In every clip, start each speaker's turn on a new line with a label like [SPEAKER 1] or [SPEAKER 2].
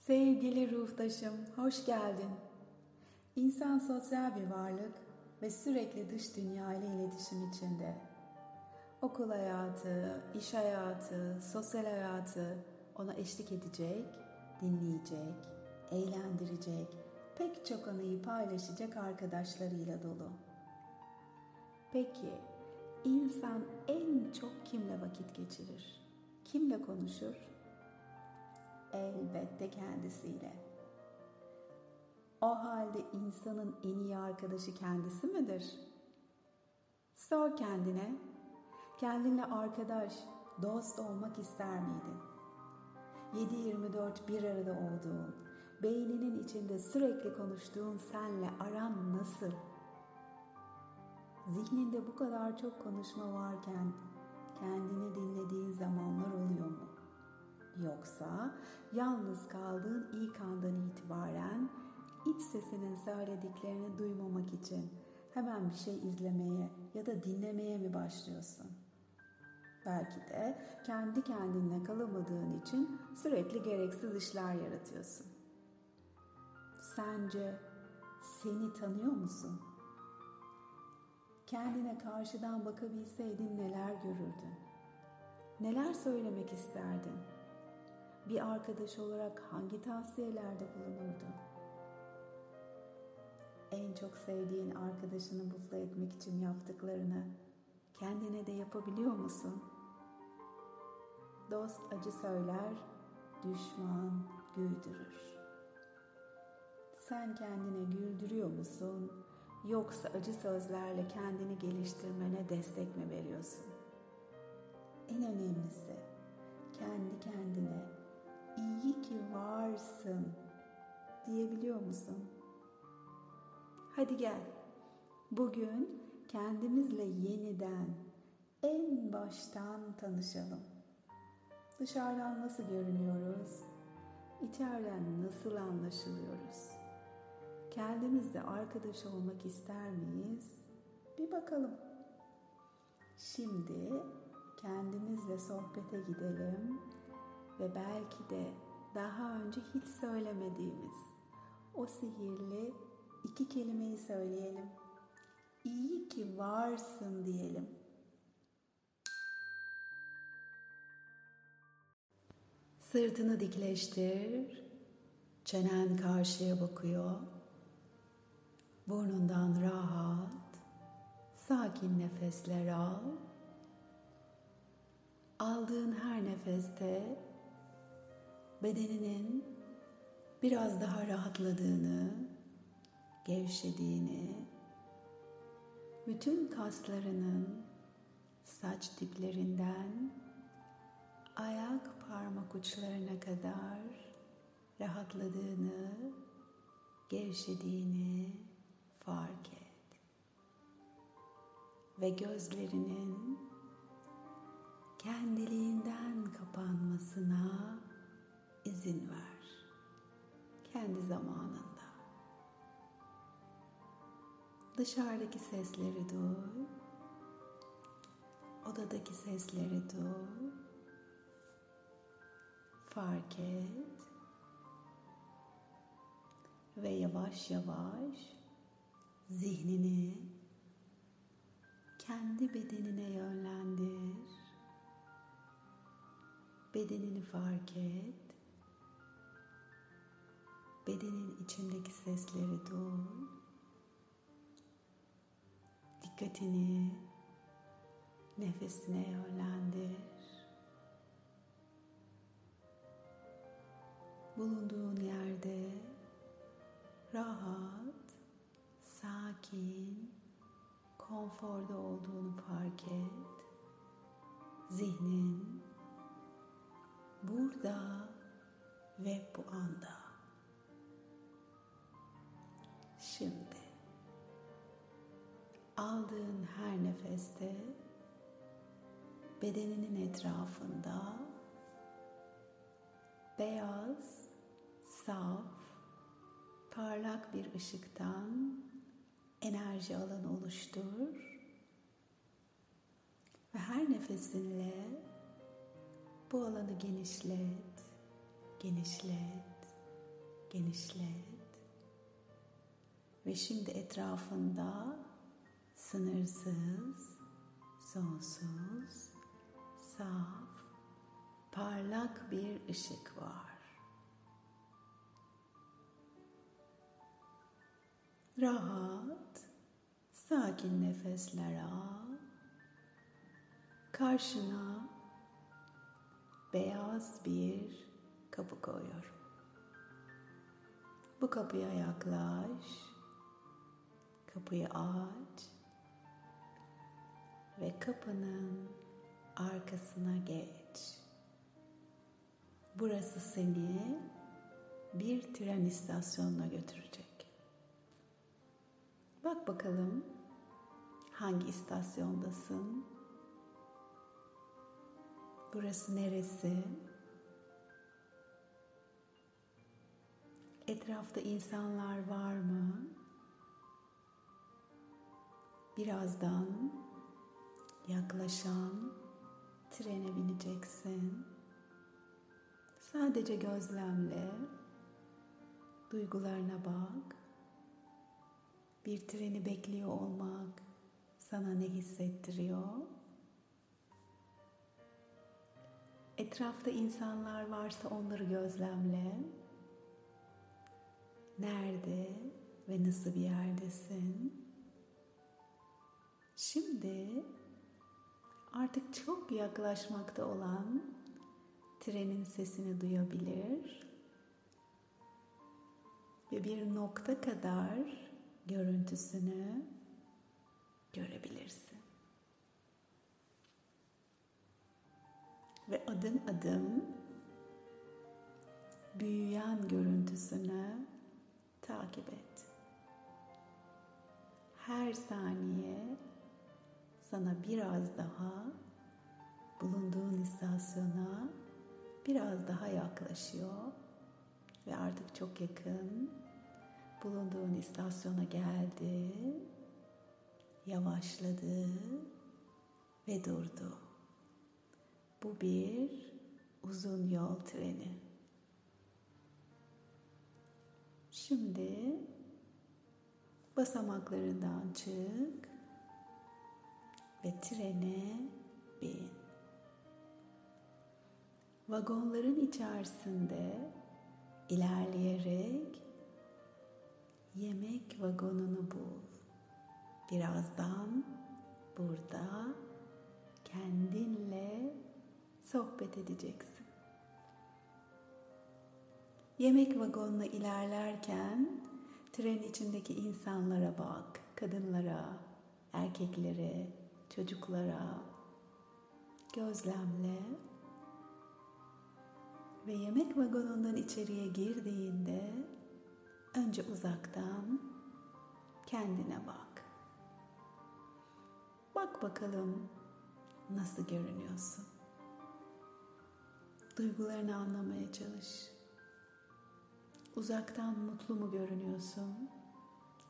[SPEAKER 1] Sevgili ruhtaşım, hoş geldin. İnsan sosyal bir varlık ve sürekli dış dünya ile iletişim içinde. Okul hayatı, iş hayatı, sosyal hayatı ona eşlik edecek, dinleyecek, eğlendirecek, pek çok anıyı paylaşacak arkadaşlarıyla dolu. Peki, insan en çok kimle vakit geçirir? Kimle konuşur? Elbette kendisiyle. O halde insanın en iyi arkadaşı kendisi midir? Sor kendine, kendinle arkadaş, dost olmak ister miydin? 7-24 bir arada olduğun, beyninin içinde sürekli konuştuğun senle aran nasıl? Zihninde bu kadar çok konuşma varken kendini dinlediğin zamanlar oluyor mu? Yoksa yalnız kaldığın ilk andan itibaren iç sesinin söylediklerini duymamak için hemen bir şey izlemeye ya da dinlemeye mi başlıyorsun? Belki de kendi kendinle kalamadığın için sürekli gereksiz işler yaratıyorsun. Sence seni tanıyor musun? Kendine karşıdan bakabilseydin neler görürdün? Neler söylemek isterdin? Bir arkadaş olarak hangi tavsiyelerde bulunurdun? En çok sevdiğin arkadaşını mutlu etmek için yaptıklarını kendine de yapabiliyor musun? Dost acı söyler, düşman güldürür. Sen kendine güldürüyor musun? Yoksa acı sözlerle kendini geliştirmene destek mi veriyorsun? En önemlisi kendi kendine iyi ki varsın diyebiliyor musun? Hadi gel. Bugün kendimizle yeniden en baştan tanışalım. Dışarıdan nasıl görünüyoruz? İçeriden nasıl anlaşılıyoruz? Kendimizle arkadaş olmak ister miyiz? Bir bakalım. Şimdi kendimizle sohbete gidelim ve belki de daha önce hiç söylemediğimiz o sihirli iki kelimeyi söyleyelim. İyi ki varsın diyelim. Sırtını dikleştir. Çenen karşıya bakıyor. Burnundan rahat, sakin nefesler al. Aldığın her nefeste bedeninin biraz daha rahatladığını, gevşediğini, bütün kaslarının saç diplerinden ayak parmak uçlarına kadar rahatladığını, gevşediğini fark et. Ve gözlerinin kendiliğinden kapanmasına izin ver. Kendi zamanında. Dışarıdaki sesleri duy. Odadaki sesleri duy. Fark et. Ve yavaş yavaş zihnini kendi bedenine yönlendir. Bedenini fark et. Bedenin içindeki sesleri duy. Dikkatini nefesine yönlendir. Bulunduğun yerde rahat, sakin, konforda olduğunu fark et. Zihnin burada ve bu anda. Şimdi aldığın her nefeste bedeninin etrafında beyaz, saf, parlak bir ışıktan enerji alanı oluştur. Ve her nefesinle bu alanı genişlet, genişlet, genişlet. Ve şimdi etrafında sınırsız, sonsuz, saf, parlak bir ışık var. Rahat, sakin nefesler al. Karşına beyaz bir kapı koyuyorum. Bu kapıya yaklaş. Kapıyı aç. Ve kapının arkasına geç. Burası seni bir tren istasyonuna götürecek. Bak bakalım hangi istasyondasın? Burası neresi? Etrafta insanlar var mı? Birazdan yaklaşan trene bineceksin. Sadece gözlemle, duygularına bak. Bir treni bekliyor olmak sana ne hissettiriyor? Etrafta insanlar varsa onları gözlemle. Nerede ve nasıl bir yerdesin? Şimdi artık çok yaklaşmakta olan trenin sesini duyabilir ve bir nokta kadar görüntüsünü görebilirsin. Ve adım adım büyüyen görüntüsünü takip et. Her saniye sana biraz daha bulunduğun istasyona biraz daha yaklaşıyor ve artık çok yakın bulunduğun istasyona geldi, yavaşladı ve durdu. Bu bir uzun yol treni. Şimdi basamaklarından çık ve trene bin. Vagonların içerisinde ilerleyerek yemek vagonunu bul. Birazdan burada kendinle sohbet edeceksin. Yemek vagonuna ilerlerken tren içindeki insanlara bak, kadınlara, erkeklere, çocuklara gözlemle ve yemek vagonundan içeriye girdiğinde önce uzaktan kendine bak. Bak bakalım nasıl görünüyorsun. Duygularını anlamaya çalış. Uzaktan mutlu mu görünüyorsun?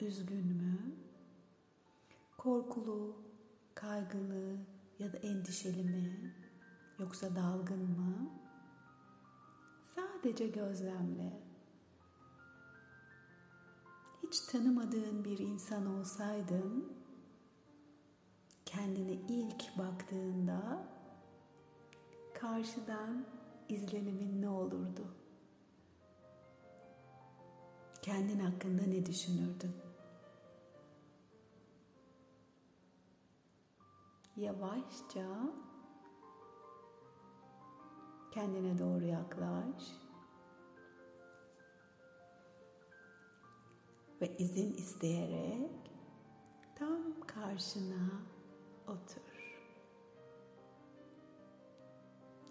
[SPEAKER 1] Üzgün mü? Korkulu, kaygılı ya da endişeli mi? Yoksa dalgın mı? Sadece gözlemle. Hiç tanımadığın bir insan olsaydın, kendine ilk baktığında karşıdan izlenimin ne olurdu? Kendin hakkında ne düşünürdün? Yavaşça kendine doğru yaklaş. Ve izin isteyerek tam karşına otur.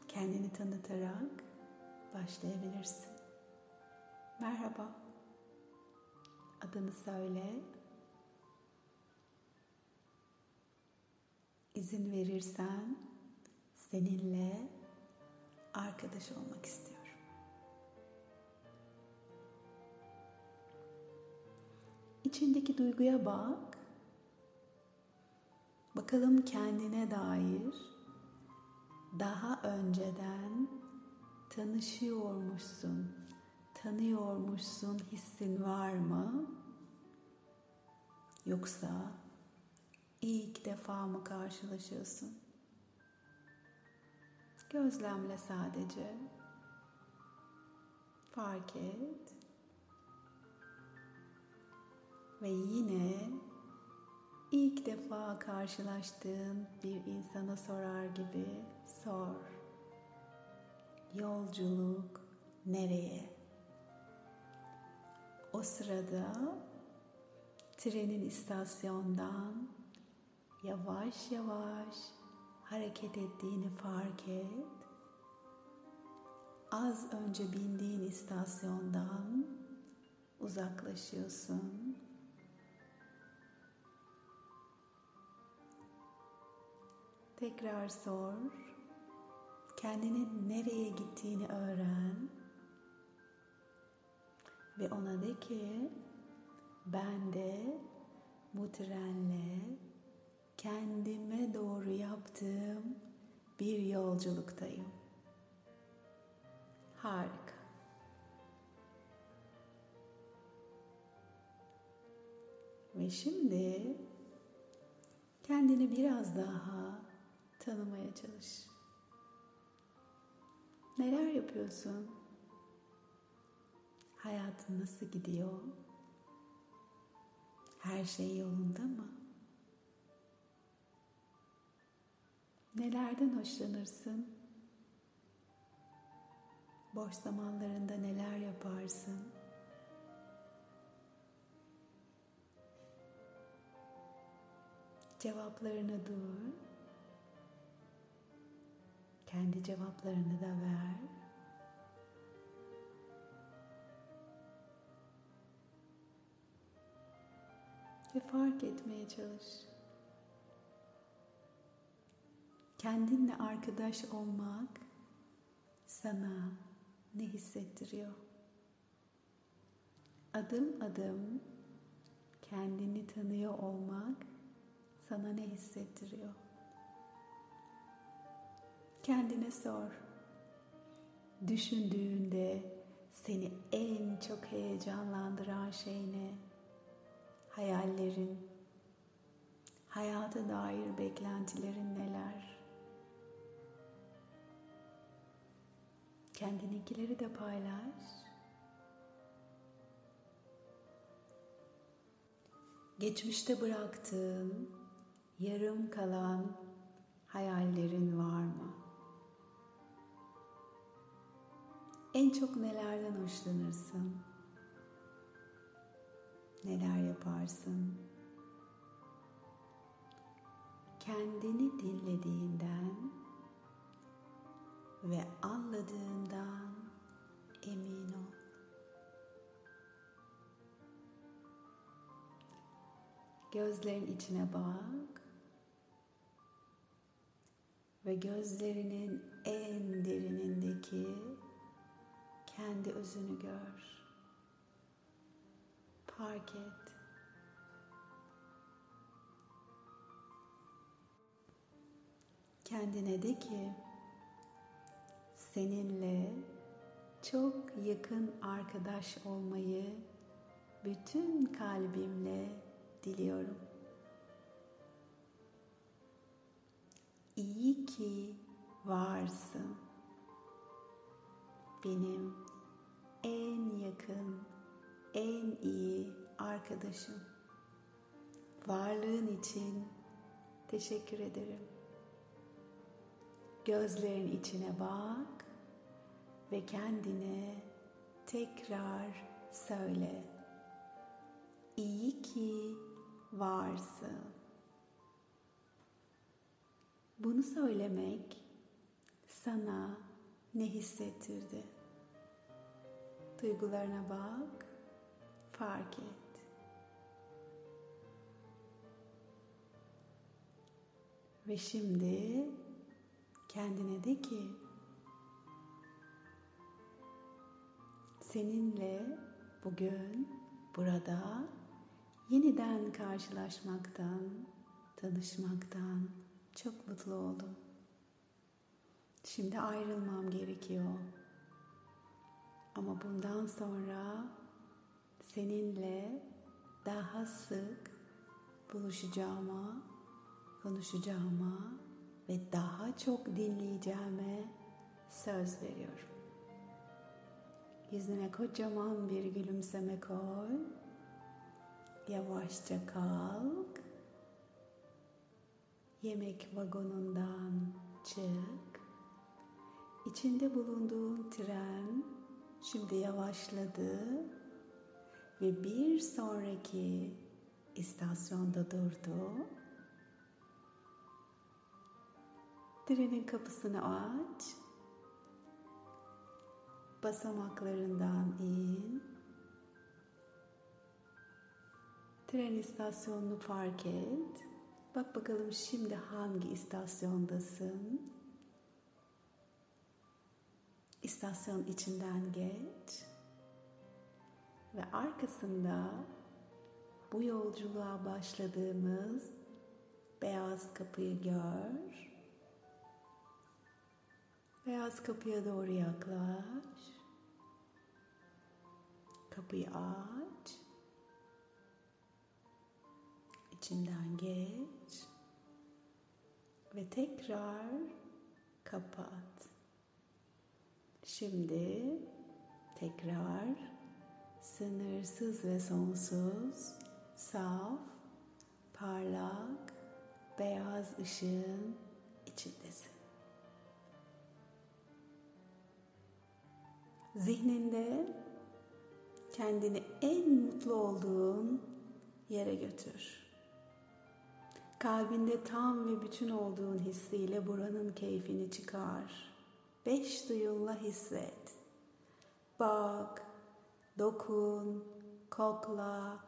[SPEAKER 1] Kendini tanıtarak başlayabilirsin. Merhaba. Adını söyle. İzin verirsen seninle arkadaş olmak istiyorum. İçindeki duyguya bak. Bakalım kendine dair daha önceden tanışıyormuşsun, tanıyormuşsun hissin var mı? Yoksa ilk defa mı karşılaşıyorsun? Gözlemle sadece. Fark et. Ve yine ilk defa karşılaştığın bir insana sorar gibi sor. Yolculuk nereye? O sırada trenin istasyondan yavaş yavaş hareket ettiğini fark et. Az önce bindiğin istasyondan uzaklaşıyorsun. Tekrar sor. Kendinin nereye gittiğini öğren. Ve ona de ki ben de bu trenle kendime doğru yaptığım bir yolculuktayım. Harika. Ve şimdi kendini biraz daha tanımaya çalış. Neler yapıyorsun? Hayatın nasıl gidiyor? Her şey yolunda mı? Nelerden hoşlanırsın? Boş zamanlarında neler yaparsın? Cevaplarını dur. Kendi cevaplarını da ver. Ve fark etmeye çalış. Kendinle arkadaş olmak sana ne hissettiriyor? Adım adım kendini tanıyor olmak sana ne hissettiriyor? Kendine sor. Düşündüğünde seni en çok heyecanlandıran şey ne? Hayallerin, hayata dair beklentilerin neler? Kendininkileri de paylaş. Geçmişte bıraktığın, yarım kalan hayallerin var mı? En çok nelerden hoşlanırsın? Neler yaparsın? Kendini dinlediğinden ve anladığından emin ol. Gözlerin içine bak ve gözlerinin en derinindeki kendi özünü gör. Fark et. Kendine de ki seninle çok yakın arkadaş olmayı bütün kalbimle diliyorum. İyi ki varsın. Benim en yakın, en iyi arkadaşım. Varlığın için teşekkür ederim. Gözlerin içine bak ve kendine tekrar söyle. İyi ki varsın. Bunu söylemek sana ne hissettirdi? Duygularına bak, fark et. Ve şimdi kendine de ki seninle bugün burada yeniden karşılaşmaktan, tanışmaktan çok mutlu oldum. Şimdi ayrılmam gerekiyor. Ama bundan sonra seninle daha sık buluşacağıma, konuşacağıma ve daha çok dinleyeceğime söz veriyorum. Yüzüne kocaman bir gülümseme koy. Yavaşça kalk. Yemek vagonundan çık. İçinde bulunduğun tren şimdi yavaşladı ve bir sonraki istasyonda durdu. Trenin kapısını aç. Basamaklarından in. Tren istasyonunu fark et. Bak bakalım şimdi hangi istasyondasın? İstasyon içinden geç ve arkasında bu yolculuğa başladığımız beyaz kapıyı gör. Beyaz kapıya doğru yaklaş. Kapıyı aç. İçinden geç. Ve tekrar kapat. Şimdi tekrar sınırsız ve sonsuz, saf, parlak, beyaz ışığın içindesin. Zihninde kendini en mutlu olduğun yere götür. Kalbinde tam ve bütün olduğun hissiyle buranın keyfini çıkar. Beş duyunla hisset. Bak, dokun, kokla,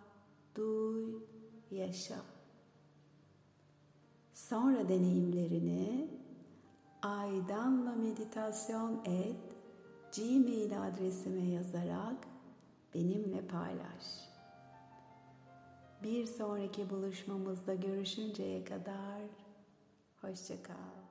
[SPEAKER 1] duy, yaşa. Sonra deneyimlerini Aydanla meditasyon et Gmail adresime yazarak benimle paylaş. Bir sonraki buluşmamızda görüşünceye kadar hoşçakal.